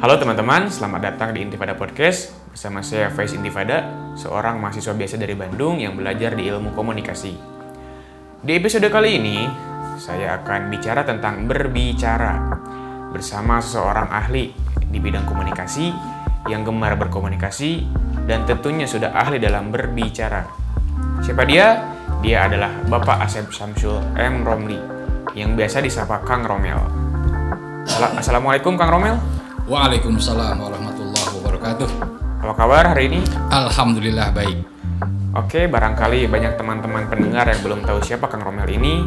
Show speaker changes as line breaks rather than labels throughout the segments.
Halo teman-teman, selamat datang di Intifada Podcast bersama saya Faiz Intifada, seorang mahasiswa biasa dari Bandung yang belajar di ilmu komunikasi. Di episode kali ini, saya akan bicara tentang berbicara bersama seseorang ahli di bidang komunikasi yang gemar berkomunikasi dan tentunya sudah ahli dalam berbicara. Siapa dia? Dia adalah Bapak Asep Samsul M. Romli yang biasa disapa Kang Romel. Assalamualaikum Kang Romel.
Waalaikumsalam warahmatullahi wabarakatuh.
Apa kabar hari ini?
Alhamdulillah baik.
Oke, barangkali banyak teman-teman pendengar yang belum tahu siapa Kang Romel ini.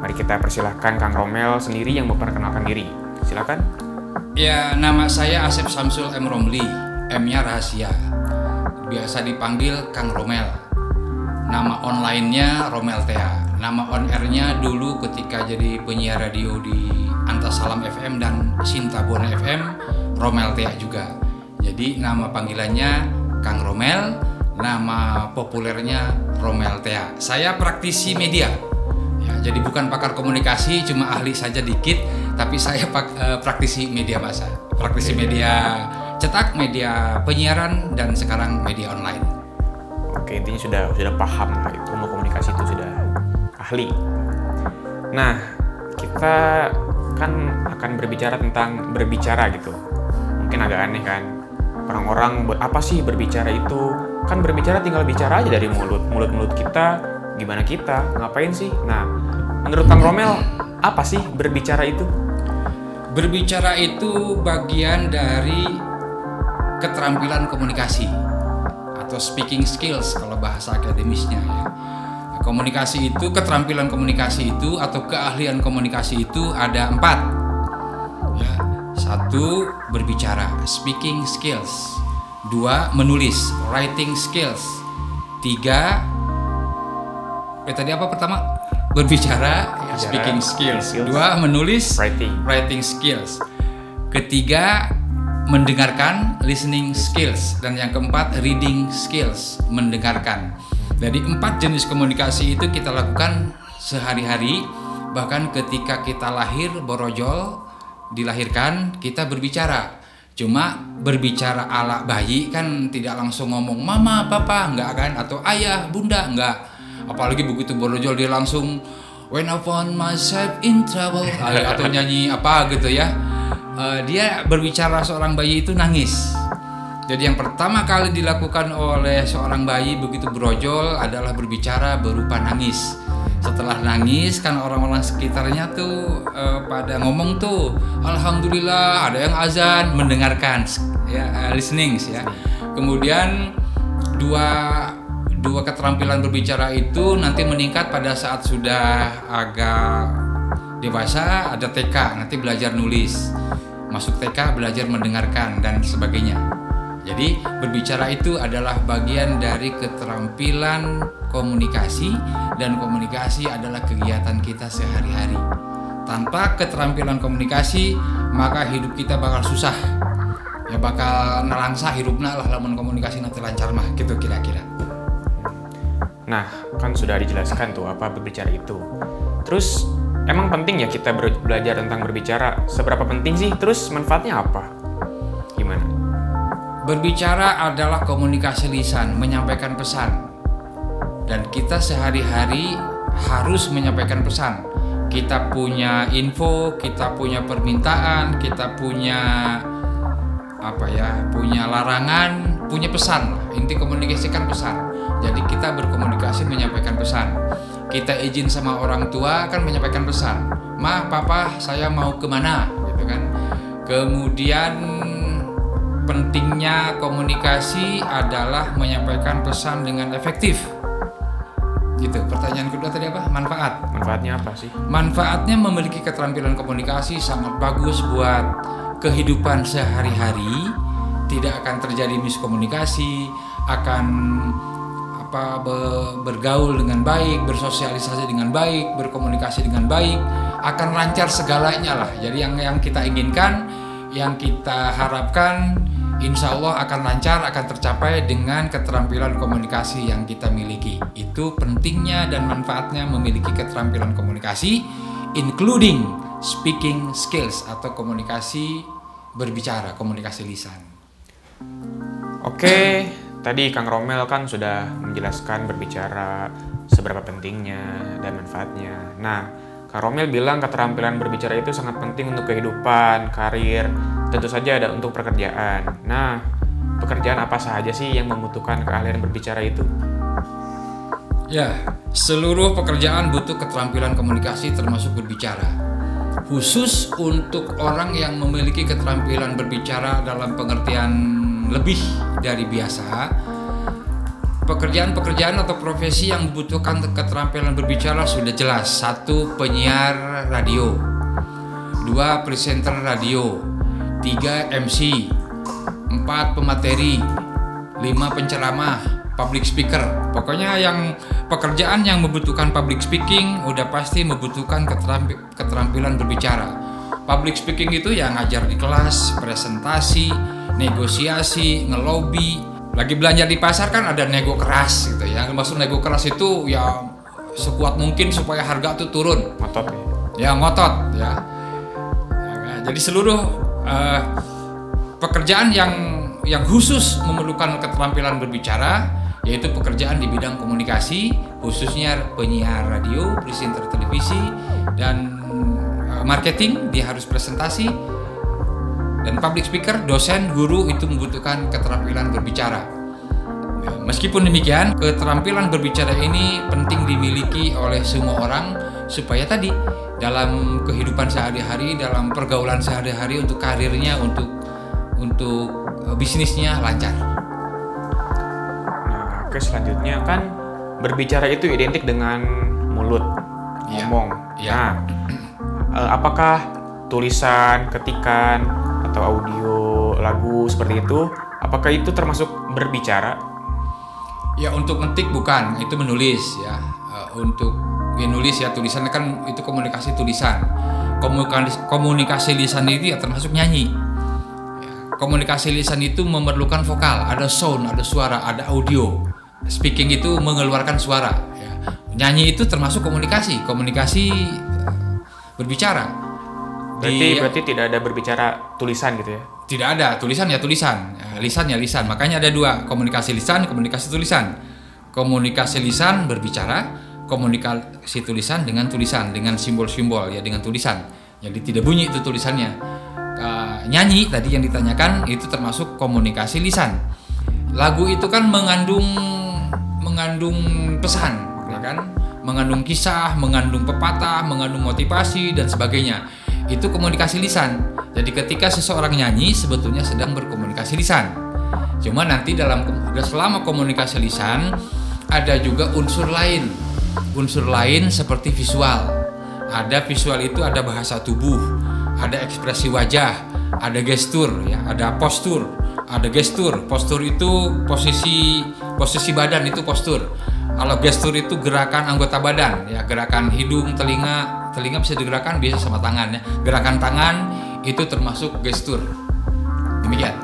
Mari kita persilahkan Kang Romel sendiri yang memperkenalkan diri. Silakan.
Ya, nama saya Asep Samsul M. Romli. M-nya rahasia. Biasa dipanggil Kang Romel. Nama online-nya Romel Tea. Nama on air-nya dulu ketika jadi penyiar radio di Antasalam FM dan Sintabona FM, Romel Tea juga. Jadi nama panggilannya Kang Romel, nama populernya Romel Tea. Saya praktisi media. Ya, jadi bukan pakar komunikasi, cuma ahli saja dikit, tapi saya pak, eh, praktisi media massa. Praktisi media cetak, media penyiaran dan sekarang media online.
Oke, intinya sudah sudah paham lah itu ilmu komunikasi itu sudah ahli. Nah, kita kan akan berbicara tentang berbicara gitu. Mungkin agak aneh kan. Orang-orang apa sih berbicara itu? Kan berbicara tinggal bicara aja dari mulut. Mulut-mulut kita, gimana kita, ngapain sih? Nah, menurut Kang Romel, apa sih berbicara itu?
Berbicara itu bagian dari keterampilan komunikasi atau speaking skills kalau bahasa akademisnya ya. Komunikasi itu, keterampilan komunikasi itu atau keahlian komunikasi itu ada empat. Ya, satu berbicara, speaking skills. Dua menulis, writing skills. Tiga, eh tadi apa pertama? Berbicara, ya, speaking skills.
skills.
Dua menulis,
Writing.
writing skills. Ketiga mendengarkan listening skills dan yang keempat reading skills mendengarkan. Jadi empat jenis komunikasi itu kita lakukan sehari-hari bahkan ketika kita lahir borojol dilahirkan kita berbicara. Cuma berbicara ala bayi kan tidak langsung ngomong mama, papa, enggak kan atau ayah, bunda, enggak. Apalagi begitu borojol dia langsung when I found myself in trouble atau nyanyi apa gitu ya. Eh, dia berbicara seorang bayi itu nangis. Jadi yang pertama kali dilakukan oleh seorang bayi begitu brojol adalah berbicara berupa nangis. Setelah nangis kan orang-orang sekitarnya tuh eh, pada ngomong tuh, alhamdulillah ada yang azan, mendengarkan ya eh, listening ya. Kemudian dua dua keterampilan berbicara itu nanti meningkat pada saat sudah agak dewasa ada TK nanti belajar nulis masuk TK belajar mendengarkan dan sebagainya jadi berbicara itu adalah bagian dari keterampilan komunikasi dan komunikasi adalah kegiatan kita sehari-hari tanpa keterampilan komunikasi maka hidup kita bakal susah ya bakal nelangsa hidupnya lah lamun komunikasi nanti lancar mah gitu kira-kira
Nah, kan sudah dijelaskan tuh apa berbicara itu. Terus, emang penting ya kita belajar tentang berbicara? Seberapa penting sih? Terus manfaatnya apa?
Berbicara adalah komunikasi lisan, menyampaikan pesan. Dan kita sehari-hari harus menyampaikan pesan. Kita punya info, kita punya permintaan, kita punya apa ya, punya larangan, punya pesan. Inti komunikasi kan pesan. Jadi kita berkomunikasi menyampaikan pesan. Kita izin sama orang tua kan menyampaikan pesan. Ma, papa, saya mau ke mana, gitu kan. Kemudian pentingnya komunikasi adalah menyampaikan pesan dengan efektif. Gitu. Pertanyaan kedua tadi apa? Manfaat.
Manfaatnya apa sih?
Manfaatnya memiliki keterampilan komunikasi sangat bagus buat kehidupan sehari-hari. Tidak akan terjadi miskomunikasi, akan apa be- bergaul dengan baik, bersosialisasi dengan baik, berkomunikasi dengan baik, akan lancar segalanya lah. Jadi yang yang kita inginkan, yang kita harapkan insya Allah akan lancar, akan tercapai dengan keterampilan komunikasi yang kita miliki. Itu pentingnya dan manfaatnya memiliki keterampilan komunikasi, including speaking skills atau komunikasi berbicara, komunikasi lisan.
Oke, tadi Kang Romel kan sudah menjelaskan berbicara seberapa pentingnya dan manfaatnya. Nah, Kang Romel bilang keterampilan berbicara itu sangat penting untuk kehidupan, karir, tentu saja ada untuk pekerjaan. Nah, pekerjaan apa saja sih yang membutuhkan keahlian berbicara itu?
Ya, seluruh pekerjaan butuh keterampilan komunikasi termasuk berbicara. Khusus untuk orang yang memiliki keterampilan berbicara dalam pengertian lebih dari biasa, pekerjaan-pekerjaan atau profesi yang membutuhkan keterampilan berbicara sudah jelas. Satu, penyiar radio. Dua, presenter radio. Tiga, MC. Empat, pemateri. Lima, penceramah, public speaker. Pokoknya yang pekerjaan yang membutuhkan public speaking udah pasti membutuhkan keterampilan berbicara. Public speaking itu yang ngajar di kelas, presentasi, negosiasi, ngelobi. Lagi belanja di pasar kan ada nego keras gitu ya. Maksud nego keras itu ya sekuat mungkin supaya harga tuh turun.
Ngotot ya.
Ngotot ya. ya jadi seluruh uh, pekerjaan yang yang khusus memerlukan keterampilan berbicara yaitu pekerjaan di bidang komunikasi khususnya penyiar radio, presenter televisi dan uh, marketing dia harus presentasi dan public speaker, dosen, guru itu membutuhkan keterampilan berbicara. Ya, meskipun demikian, keterampilan berbicara ini penting dimiliki oleh semua orang supaya tadi dalam kehidupan sehari-hari, dalam pergaulan sehari-hari untuk karirnya, untuk untuk eh, bisnisnya lancar.
Nah, ke selanjutnya kan berbicara itu identik dengan mulut,
Ya.
ngomong.
Ya.
Nah, eh, apakah tulisan, ketikan, atau audio lagu seperti itu, apakah itu termasuk berbicara?
Ya untuk ngetik bukan, itu menulis ya. Uh, untuk ya nulis ya tulisan kan itu komunikasi tulisan. Komunikasi, komunikasi lisan itu ya termasuk nyanyi. Ya, komunikasi lisan itu memerlukan vokal, ada sound, ada suara, ada audio. Speaking itu mengeluarkan suara. Ya. Nyanyi itu termasuk komunikasi, komunikasi uh, berbicara.
Berarti di, berarti tidak ada berbicara tulisan gitu ya?
Tidak ada tulisan ya tulisan, ya, lisan ya lisan. Makanya ada dua komunikasi lisan, komunikasi tulisan. Komunikasi lisan berbicara, komunikasi tulisan dengan tulisan, dengan simbol-simbol ya dengan tulisan. Jadi tidak bunyi itu tulisannya. Uh, nyanyi tadi yang ditanyakan itu termasuk komunikasi lisan. Lagu itu kan mengandung mengandung pesan, ya kan? Mengandung kisah, mengandung pepatah, mengandung motivasi dan sebagainya itu komunikasi lisan. Jadi ketika seseorang nyanyi sebetulnya sedang berkomunikasi lisan. Cuma nanti dalam selama komunikasi lisan ada juga unsur lain. Unsur lain seperti visual. Ada visual itu ada bahasa tubuh, ada ekspresi wajah, ada gestur ya, ada postur, ada gestur. Postur itu posisi posisi badan itu postur. Kalau gestur itu gerakan anggota badan ya, gerakan hidung, telinga, telinga bisa digerakkan biasa sama tangan ya. Gerakan tangan itu termasuk gestur. Demikian.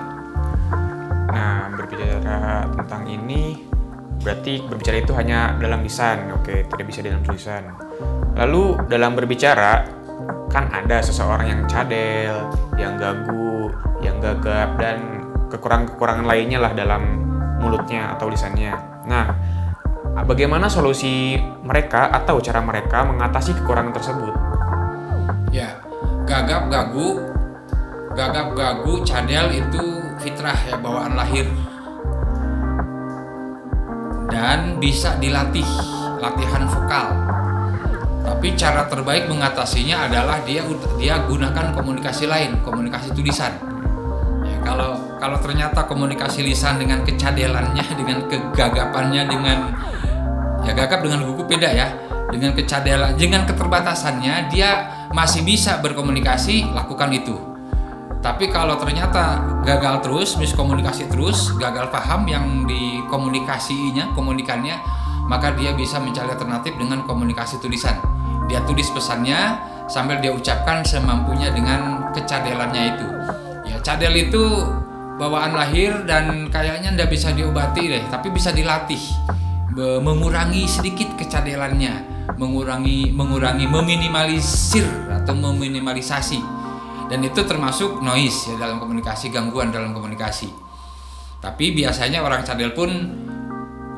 Nah, berbicara tentang ini berarti berbicara itu hanya dalam lisan. Oke, tidak bisa dalam tulisan. Lalu dalam berbicara kan ada seseorang yang cadel, yang gagu, yang gagap dan kekurangan-kekurangan lainnya lah dalam mulutnya atau lisannya. Nah, bagaimana solusi mereka atau cara mereka mengatasi kekurangan tersebut?
Ya, gagap gagu, gagap gagu, cadel itu fitrah ya bawaan lahir dan bisa dilatih latihan vokal. Tapi cara terbaik mengatasinya adalah dia dia gunakan komunikasi lain, komunikasi tulisan. Ya, kalau kalau ternyata komunikasi lisan dengan kecadelannya, dengan kegagapannya, dengan ya gagap dengan gugup beda ya. Dengan kecadelan dengan keterbatasannya dia masih bisa berkomunikasi lakukan itu. Tapi kalau ternyata gagal terus miskomunikasi terus gagal paham yang di komunikasinya komunikannya maka dia bisa mencari alternatif dengan komunikasi tulisan. Dia tulis pesannya sambil dia ucapkan semampunya dengan kecadelannya itu. Ya cadel itu bawaan lahir dan kayaknya tidak bisa diobati deh tapi bisa dilatih mengurangi sedikit kecadelannya, mengurangi mengurangi meminimalisir atau meminimalisasi. dan itu termasuk noise ya dalam komunikasi gangguan dalam komunikasi. Tapi biasanya orang cadel pun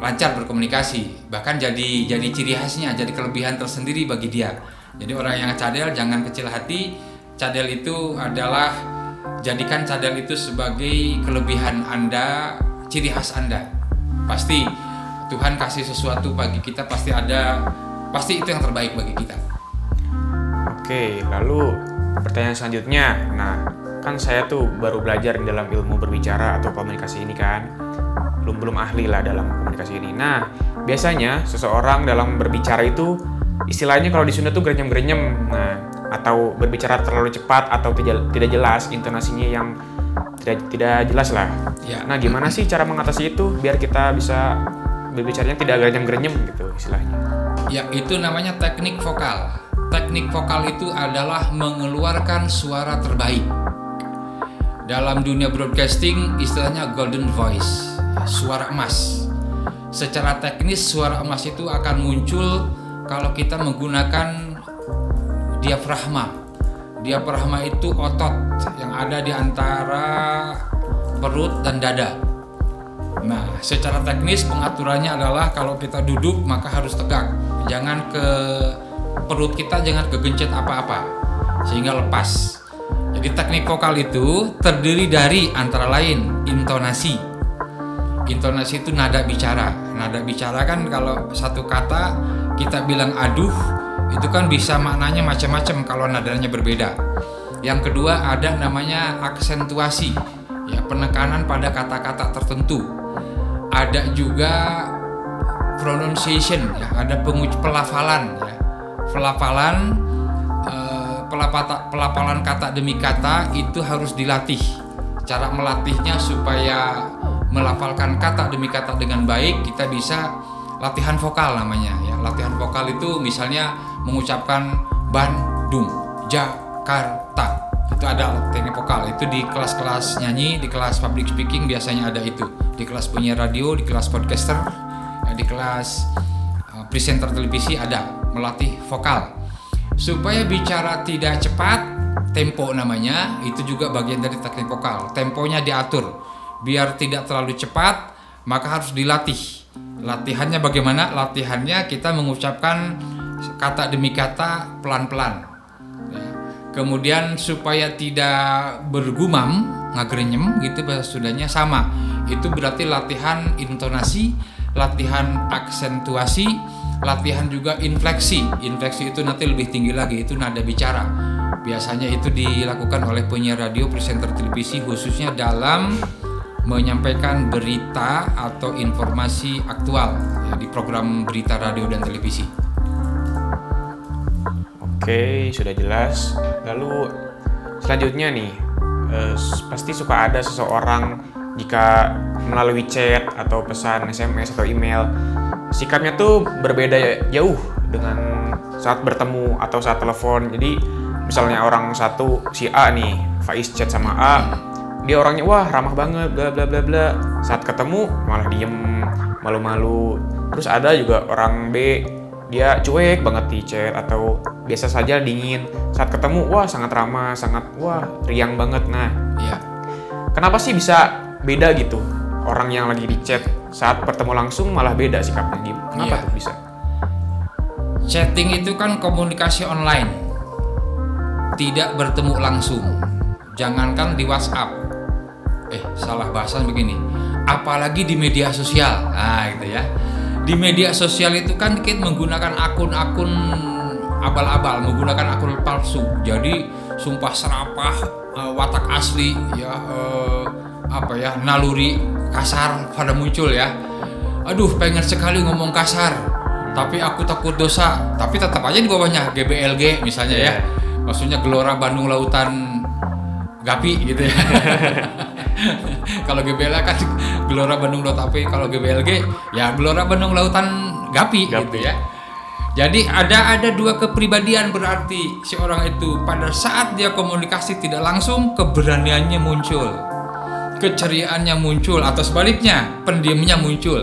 lancar berkomunikasi. Bahkan jadi jadi ciri khasnya jadi kelebihan tersendiri bagi dia. Jadi orang yang cadel jangan kecil hati. Cadel itu adalah jadikan cadel itu sebagai kelebihan anda ciri khas anda. Pasti Tuhan kasih sesuatu bagi kita pasti ada pasti itu yang terbaik bagi kita
Oke, lalu pertanyaan selanjutnya. Nah, kan saya tuh baru belajar dalam ilmu berbicara atau komunikasi ini kan. Belum belum ahli lah dalam komunikasi ini. Nah, biasanya seseorang dalam berbicara itu istilahnya kalau di Sunda tuh grenyem-grenyem. Nah, atau berbicara terlalu cepat atau tidak tidak jelas intonasinya yang tidak tidak jelas lah.
Ya.
Nah, gimana sih cara mengatasi itu biar kita bisa berbicaranya tidak grenyem-grenyem gitu istilahnya.
Ya, itu namanya teknik vokal. Teknik vokal itu adalah mengeluarkan suara terbaik. Dalam dunia broadcasting, istilahnya golden voice, suara emas. Secara teknis, suara emas itu akan muncul kalau kita menggunakan diafragma. Diafragma itu otot yang ada di antara perut dan dada. Nah, secara teknis pengaturannya adalah kalau kita duduk maka harus tegak. Jangan ke perut kita jangan kegencet apa-apa sehingga lepas. Jadi teknik vokal itu terdiri dari antara lain intonasi. Intonasi itu nada bicara. Nada bicara kan kalau satu kata kita bilang aduh itu kan bisa maknanya macam-macam kalau nadanya berbeda. Yang kedua ada namanya aksentuasi, ya penekanan pada kata-kata tertentu. Ada juga pronunciation, ya ada penguj pelafalan, ya pelafalan eh, pelafalan kata demi kata itu harus dilatih. Cara melatihnya supaya melafalkan kata demi kata dengan baik kita bisa latihan vokal namanya ya. Latihan vokal itu misalnya mengucapkan Bandung, Jakarta. Itu ada teknik vokal. Itu di kelas-kelas nyanyi, di kelas public speaking biasanya ada itu. Di kelas penyiar radio, di kelas podcaster, ya, di kelas uh, presenter televisi ada melatih vokal supaya bicara tidak cepat tempo namanya itu juga bagian dari teknik vokal temponya diatur biar tidak terlalu cepat maka harus dilatih latihannya bagaimana latihannya kita mengucapkan kata demi kata pelan-pelan Ya. Kemudian supaya tidak bergumam ngagrenyem gitu bahasa Sundanya sama itu berarti latihan intonasi latihan aksentuasi latihan juga infleksi. Infleksi itu nanti lebih tinggi lagi, itu nada bicara. Biasanya itu dilakukan oleh penyiar radio, presenter televisi khususnya dalam menyampaikan berita atau informasi aktual ya, di program berita radio dan televisi.
Oke, sudah jelas. Lalu selanjutnya nih, eh, pasti suka ada seseorang jika melalui chat atau pesan SMS atau email sikapnya tuh berbeda jauh dengan saat bertemu atau saat telepon. Jadi misalnya orang satu si A nih, Faiz chat sama A, dia orangnya wah ramah banget bla bla bla bla. Saat ketemu malah diem, malu-malu. Terus ada juga orang B, dia cuek banget di chat atau biasa saja dingin. Saat ketemu wah sangat ramah, sangat wah riang banget. Nah,
Ya,
kenapa sih bisa beda gitu? Orang yang lagi di chat saat bertemu langsung malah beda sikapnya gitu. Kenapa
Iya.
tuh bisa?
chatting itu kan komunikasi online, tidak bertemu langsung. Jangankan di WhatsApp, eh salah bahasan begini. Apalagi di media sosial, nah gitu ya. Di media sosial itu kan kita menggunakan akun-akun abal-abal, menggunakan akun palsu. Jadi sumpah serapah, eh, watak asli, ya eh, apa ya naluri kasar pada muncul ya. Aduh, pengen sekali ngomong kasar, tapi aku takut dosa. Tapi tetap aja di bawahnya GBLG misalnya ya.
Iya.
Maksudnya Gelora Bandung Lautan Gapi gitu ya. kalau GBL kan Gelora Bandung Lautan Gapi, kalau GBLG ya Gelora Bandung Lautan Gapi,
Gapi.
gitu ya. Jadi ada ada dua kepribadian berarti si orang itu pada saat dia komunikasi tidak langsung keberaniannya muncul, keceriaannya muncul atau sebaliknya pendiamnya muncul.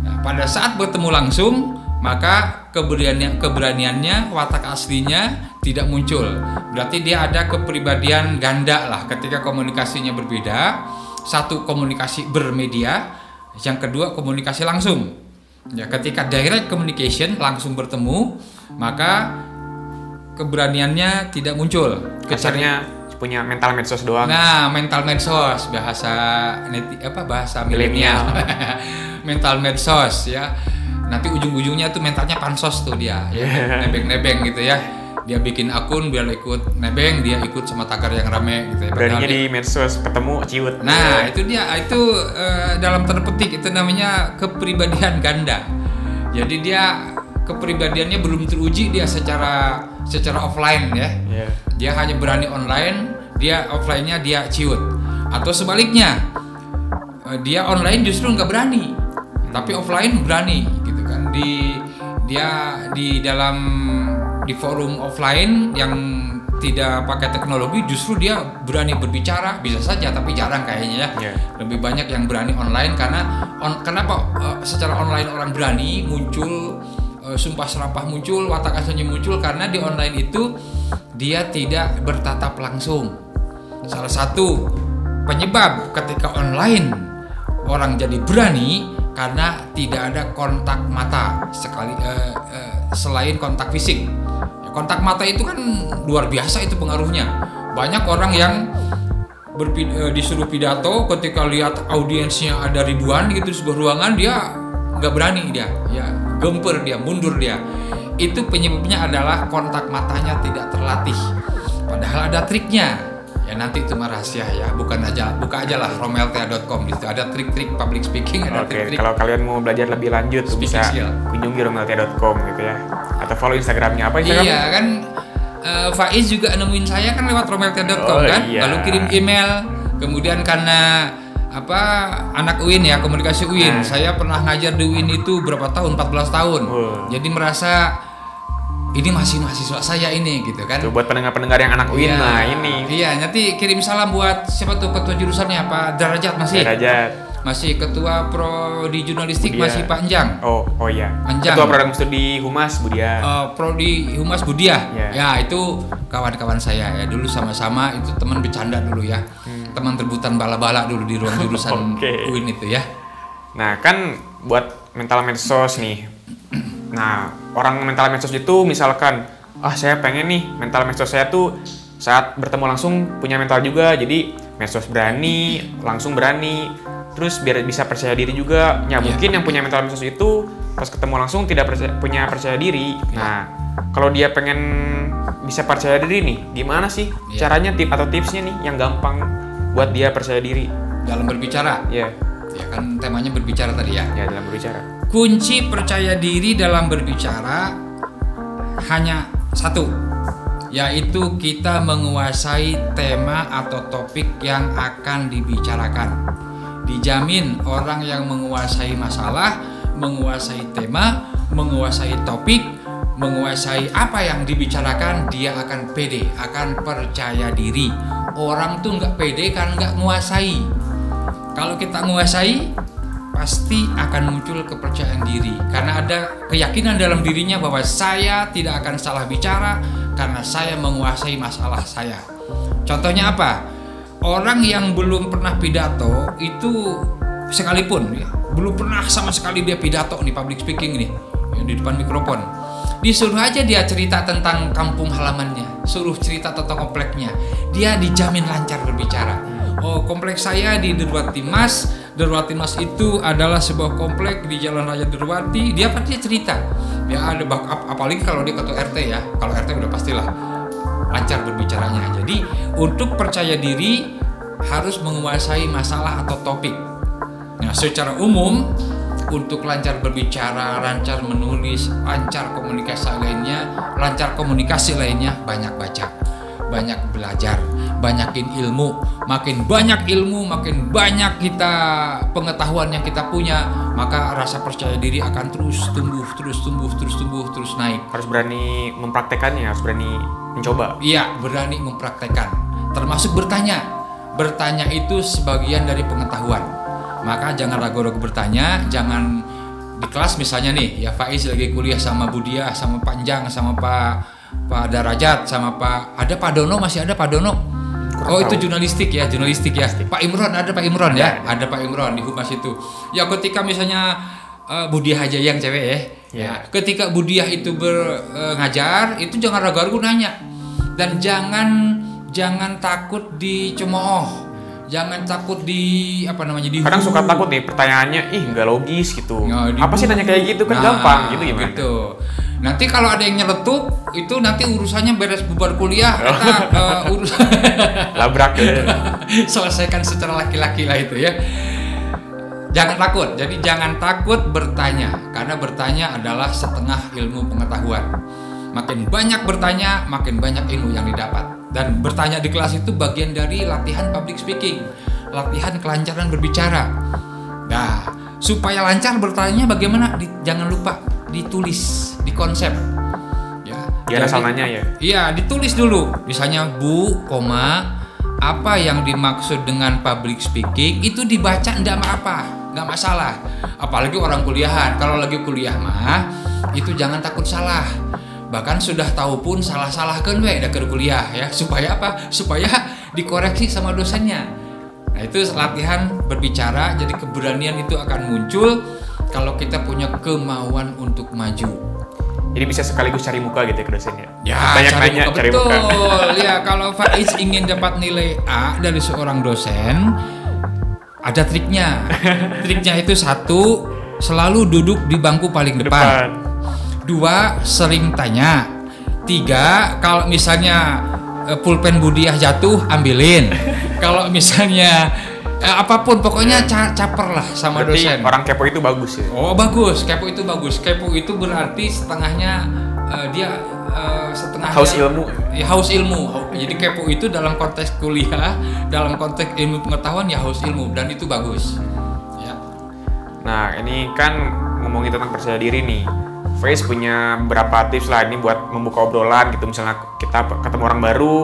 Nah, pada saat bertemu langsung maka keberanian keberaniannya watak aslinya tidak muncul. Berarti dia ada kepribadian ganda lah ketika komunikasinya berbeda. Satu komunikasi bermedia, yang kedua komunikasi langsung. Ya, ketika direct communication langsung bertemu, maka keberaniannya tidak muncul.
Kasarnya punya mental medsos doang.
Nah, mental medsos bahasa neti, apa bahasa milenial. mental medsos ya. Nanti ujung-ujungnya tuh mentalnya pansos tuh dia, ya.
Yeah.
nebeng-nebeng gitu ya. Dia bikin akun biar ikut nebeng, dia ikut sama tagar yang rame gitu ya.
Beraninya di medsos ketemu ciut.
Nah, itu dia itu eh, dalam tanda petik itu namanya kepribadian ganda. Jadi dia kepribadiannya belum teruji dia secara secara offline ya.
Iya.
Dia hanya berani online, dia offline-nya dia ciut. Atau sebaliknya, eh, dia online justru nggak berani, tapi offline berani gitu kan. Di dia di dalam di forum offline yang tidak pakai teknologi justru dia berani berbicara bisa saja tapi jarang kayaknya ya
Iya.
lebih banyak yang berani online karena on, kenapa eh, secara online orang berani muncul eh, sumpah serapah muncul watak aslinya muncul karena di online itu dia tidak bertatap langsung salah satu penyebab ketika online orang jadi berani karena tidak ada kontak mata sekali eh, eh, selain kontak fisik. Kontak mata itu kan luar biasa itu pengaruhnya. Banyak orang yang berpi- eh, disuruh pidato ketika lihat audiensnya ada ribuan gitu di sebuah ruangan dia nggak berani dia. Ya gemper dia mundur dia. Itu penyebabnya adalah kontak matanya tidak terlatih. Padahal ada triknya ya nanti itu mah rahasia ya bukan aja buka aja lah romeltea.com di situ ada trik-trik public speaking ada
Oke,
trik-trik
kalau kalian mau belajar lebih lanjut
Speaking
bisa
skill.
kunjungi romeltia.com gitu ya. Atau follow Instagramnya apa Instagramnya?
Iya kan eh, Faiz juga nemuin saya kan lewat romeltea.com
Oh,
kan
iya.
lalu kirim email kemudian karena apa anak UIN ya komunikasi UIN
Nah.
saya pernah ngajar di UIN itu berapa tahun 14 tahun
Oh.
jadi merasa ini masih mahasiswa saya ini gitu kan
Tuh buat pendengar-pendengar yang anak UIN
Iya.
nah ini.
iya nanti kirim salam buat siapa tuh ketua jurusannya Pak Derajat masih
Derajat.
masih ketua pro di jurnalistik
Budia.
masih Pak Anjang
Oh, oh iya.
Anjang.
Ketua program studi Humas Budia.
Eh, Prodi Humas Budia.
Iya.
Ya, itu kawan-kawan saya ya. Dulu sama-sama itu teman bercanda dulu ya. Teman rebutan bala-bala dulu di ruang jurusan
Hmm. Oke.
UIN itu ya.
Nah, kan buat mental medsos nih. Nah, orang mental medsos itu misalkan, ah saya pengen nih mental medsos saya tuh saat bertemu langsung punya mental juga, jadi medsos berani, langsung berani, terus biar bisa percaya diri juga. Ya
Iya.
mungkin yang punya mental medsos itu pas ketemu langsung tidak percaya- punya percaya diri.
Iya.
Nah, kalau dia pengen bisa percaya diri nih, gimana sih
Iya.
caranya tip atau tipsnya nih yang gampang buat dia percaya diri?
Dalam berbicara.
Ya,
Ya kan temanya berbicara tadi ya.
ya dalam berbicara.
Kunci percaya diri dalam berbicara hanya satu, yaitu kita menguasai tema atau topik yang akan dibicarakan. Dijamin orang yang menguasai masalah, menguasai tema, menguasai topik, menguasai apa yang dibicarakan, dia akan pede, akan percaya diri. Orang tuh nggak pede kan nggak menguasai. Kalau kita menguasai, pasti akan muncul kepercayaan diri karena ada keyakinan dalam dirinya bahwa saya tidak akan salah bicara karena saya menguasai masalah saya. Contohnya apa? Orang yang belum pernah pidato itu sekalipun ya, belum pernah sama sekali dia pidato nih public speaking nih yang di depan mikrofon. Disuruh aja dia cerita tentang kampung halamannya, suruh cerita tentang kompleknya. Dia dijamin lancar berbicara. Oh, kompleks saya di Derwati Mas. Derwati Mas itu adalah sebuah komplek di Jalan Raya Derwati. Dia pasti cerita. Ya ada bak ap- apalagi kalau dia ketua RT ya. Kalau RT udah pastilah lancar berbicaranya. Jadi untuk percaya diri harus menguasai masalah atau topik. Nah, secara umum untuk lancar berbicara, lancar menulis, lancar komunikasi lainnya, lancar komunikasi lainnya banyak baca, banyak belajar, banyakin ilmu. Makin banyak ilmu, makin banyak kita pengetahuan yang kita punya, maka rasa percaya diri akan terus tumbuh, terus tumbuh, terus tumbuh, terus naik.
harus berani mempraktekannya, harus berani mencoba.
Iya, berani mempraktekkan. Termasuk bertanya. Bertanya itu sebagian dari pengetahuan. Maka jangan ragu-ragu bertanya, jangan di kelas misalnya nih ya Faiz lagi kuliah sama Budia sama Panjang sama Pak Pak Darajat sama Pak ada Pak Dono masih ada Pak Dono?
Kurang
oh itu
tahu.
jurnalistik ya jurnalistik ya. Pak Imron ada Pak Imron ya? Ada. Pak Imron di humas itu. Ya ketika misalnya eh, Budia aja yang cewek ya.
Ya.
ya ketika Budia itu ber, eh, ngajar itu jangan ragu-ragu nanya. Dan jangan jangan takut dicemooh. Jangan takut di apa namanya di
Kadang suka takut nih pertanyaannya, ih nggak logis gitu.
Ya,
Apa sih nanya kayak gitu? Kan
Nah,
gampang gitu gimana?
gitu. Nanti kalau ada yang nyeletuk itu nanti urusannya beres bubar kuliah
Oh.
kita eh, urus
Labrak ya.
selesaikan secara laki-laki lah itu ya. Jangan takut. Jadi jangan takut bertanya karena bertanya adalah setengah ilmu pengetahuan. Makin banyak bertanya, makin banyak ilmu yang didapat. Dan bertanya di kelas itu bagian dari latihan public speaking, latihan kelancaran berbicara. Nah, supaya lancar bertanya bagaimana? Di- jangan lupa ditulis, di konsep. Ya.
Biar
Jadi-
asal nanya ya.
Iya, ditulis dulu. Misalnya Bu, koma, apa yang dimaksud dengan public speaking itu dibaca ndak apa, nggak masalah. Apalagi orang kuliahan. Kalau lagi kuliah mah itu jangan takut salah. Bahkan sudah tahu pun salah-salah kan we ke kuliah ya. Supaya apa? Supaya dikoreksi sama dosennya. Nah, itu latihan berbicara jadi keberanian itu akan muncul kalau kita punya kemauan untuk maju.
Jadi bisa sekaligus cari muka gitu ya ke dosennya.
Ya,
Banyak
cari
nanya,
muka
cari
betul.
muka.
ya, kalau Faiz ingin dapat nilai A dari seorang dosen, ada triknya. triknya itu satu, selalu duduk di bangku paling depan.
Depan.
Dua, sering tanya. Tiga, kalau misalnya eh, pulpen Budiah jatuh, ambilin. kalau misalnya eh, apa pun, pokoknya ca- caper lah sama
Berarti
dosen.
orang kepo itu bagus ya.
Oh bagus, kepo itu bagus. Kepo itu berarti setengahnya eh, dia eh, setengahnya
Haus ilmu.
Ya, haus ilmu. Jadi kepo itu dalam konteks kuliah, dalam konteks ilmu pengetahuan ya haus ilmu dan itu bagus. Ya.
Nah, ini kan ngomongin tentang percaya diri nih. Face punya beberapa tips lah ini buat membuka obrolan gitu. Misalnya kita ketemu orang baru,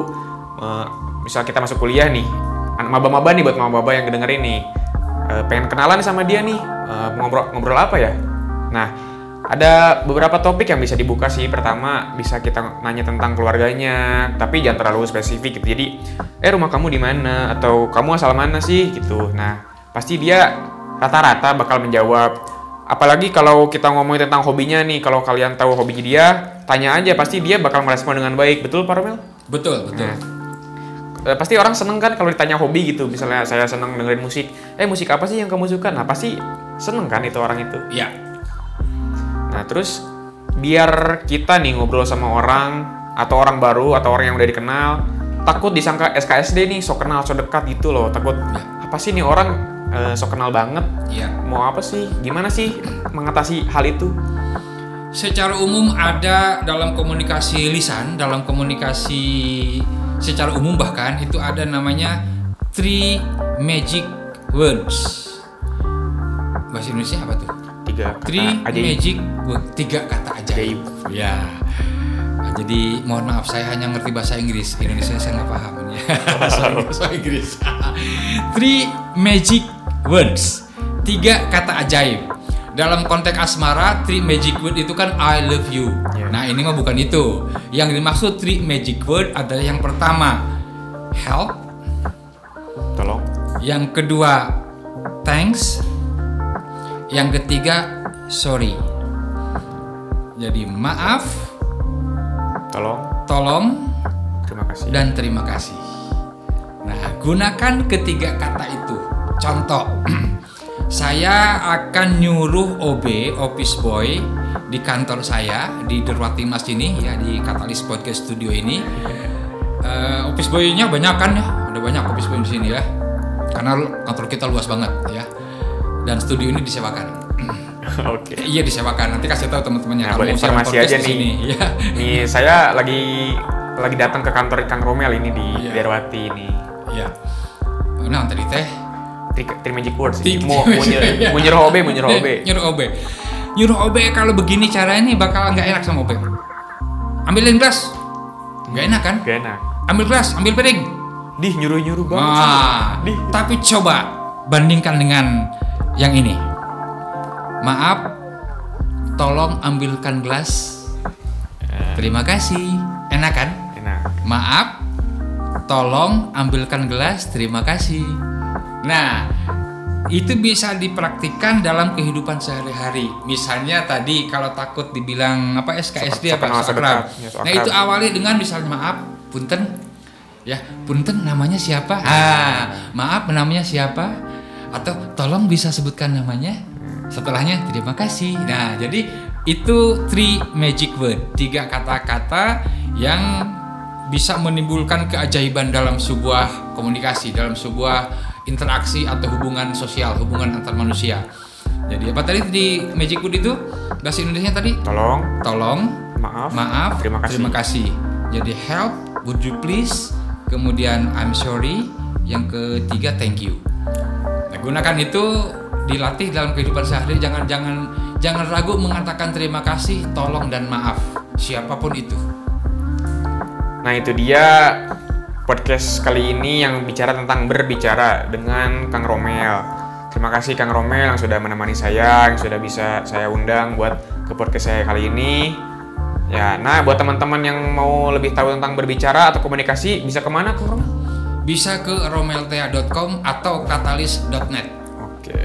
eh, misal kita masuk kuliah nih, anak maba-maba nih buat maba-maba yang dengerin nih, eh, pengen kenalan sama dia nih, eh, ngobrol ngobrol apa ya? Nah, ada beberapa topik yang bisa dibuka sih. Pertama, bisa kita nanya tentang keluarganya, tapi jangan terlalu spesifik gitu. Jadi, eh rumah kamu di mana? Atau kamu asal mana sih? Gitu. Nah, pasti dia rata-rata bakal menjawab. Apalagi kalau kita ngomongin tentang hobinya nih, kalau kalian tahu hobinya dia, tanya aja, pasti dia bakal merespon dengan baik. Betul, Pak Romel?
Betul, betul.
Nah, eh, pasti orang seneng kan kalau ditanya hobi gitu. Misalnya saya seneng dengerin musik. Eh, musik apa sih yang kamu suka? Nah, pasti seneng kan itu orang itu.
Ya.
Nah, terus biar kita nih ngobrol sama orang atau orang baru atau orang yang udah dikenal, takut disangka SKSD nih, sok kenal, sok dekat gitu loh. Takut apa sih nih orang eh, sok kenal banget?
Ya.
Mau apa sih? Gimana sih mengatasi hal itu?
Secara umum ada dalam komunikasi lisan, dalam komunikasi secara umum bahkan itu ada namanya three magic words. Bahasa Indonesia apa tuh?
Tiga kata
Three
aja
magic word, tiga kata ajaib.
Ajaib.
Ya. Nah, jadi mohon maaf saya hanya ngerti bahasa Inggris. Indonesia saya nggak paham Inggris. bahasa Inggris. Three magic words. Tiga kata ajaib. Dalam konteks asmara, three magic word itu kan I love you.
Ya.
Nah, ini mah bukan itu. Yang dimaksud three magic word adalah yang pertama help,
Tolong.
yang kedua thanks, yang ketiga sorry. Jadi maaf,
Tolong.
tolong,
Terima kasih.
dan terima kasih. Nah, gunakan ketiga kata itu. Contoh, saya akan nyuruh OB, office boy, di kantor saya di Derwati Mas ini ya di Katalis Podcast Studio ini. Eh, office boy-nya banyak kan ya? Ada banyak office boy di sini ya. Karena kantor kita luas banget ya. Dan studio ini disewakan.
Oke.
Iya disewakan. Nanti kasih tahu teman-temannya
Nah, buat
mau
informasi
podcast
aja
di
nih.
sini. Ya.
Nih saya lagi lagi datang ke kantor Kang Romel ini di
Iya.
Derwati ini.
Ya. Nah, tadi teh
Three magic words sih. Mau, mau, nyuruh, nyuruh OB, mau nyuruh OB.
nyuruh OB. Nyuruh OB kalau begini caranya nih bakal nggak enak sama OB. Ambilin gelas. Nggak enak kan?
Gak enak.
Ambil gelas, ambil piring.
Dih nyuruh-nyuruh banget.
Wah.
Dih.
Tapi coba bandingkan dengan yang ini. Maaf, tolong ambilkan gelas. Terima kasih. Enak kan?
Enak.
Maaf, tolong ambilkan gelas. Terima kasih. Nah, itu bisa dipraktikkan dalam kehidupan sehari-hari. Misalnya tadi kalau takut dibilang apa SKSD apa
sedekat. Ya,
Nah, itu awali dengan misalnya maaf, punten. Ya, punten namanya siapa? Ah, maaf namanya siapa? Atau tolong bisa sebutkan namanya? Setelahnya terima kasih. Nah, jadi itu three magic word, tiga kata-kata yang bisa menimbulkan keajaiban dalam sebuah komunikasi, dalam sebuah interaksi atau hubungan sosial, hubungan antar manusia. Jadi apa tadi di magic word itu bahasa Indonesia tadi?
Tolong,
Tolong,
maaf,
maaf,
terima kasih.
terima kasih. Jadi help, would you please, kemudian I'm sorry, yang ketiga thank you. Nah, gunakan itu dilatih dalam kehidupan sehari. Jangan jangan jangan ragu mengatakan terima kasih, tolong dan maaf siapa pun itu.
Nah itu dia podcast kali ini yang bicara tentang berbicara dengan Kang Romel. Terima kasih Kang Romel yang sudah menemani saya, yang sudah bisa saya undang buat ke podcast saya kali ini. Ya, nah buat teman-teman yang mau lebih tahu tentang berbicara atau komunikasi bisa ke mana Kang Romel?
Bisa ke romeltea.com atau katalis.net.
Oke,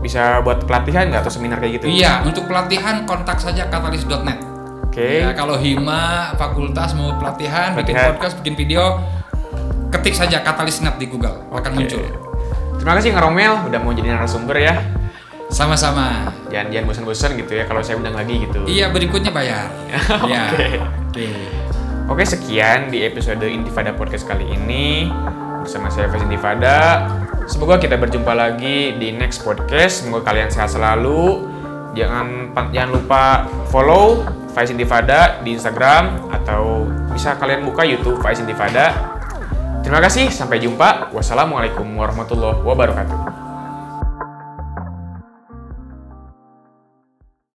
bisa buat pelatihan nggak atau seminar kayak gitu?
Iya, untuk pelatihan kontak saja katalis.net.
Oke,
Ya, kalau hima fakultas mau pelatihan, bikin
Pelatihan.
podcast, bikin video, ketik saja katalis.net di Google akan
Oke.
muncul.
Terima kasih Kang Romel udah mau jadi narasumber ya.
Sama-sama.
Jangan jangan bosan-bosan gitu ya kalau saya undang lagi gitu.
Iya, berikutnya bayar. Iya.
Oke.
Oke.
Oke sekian di episode Intifada Podcast kali ini bersama saya Faiz Intifada. Semoga kita berjumpa lagi di next podcast. Semoga kalian sehat selalu. Jangan jangan lupa follow Faiz Intifada di Instagram atau bisa kalian buka YouTube Faiz Intifada. Terima kasih, sampai jumpa. Wassalamualaikum warahmatullahi wabarakatuh.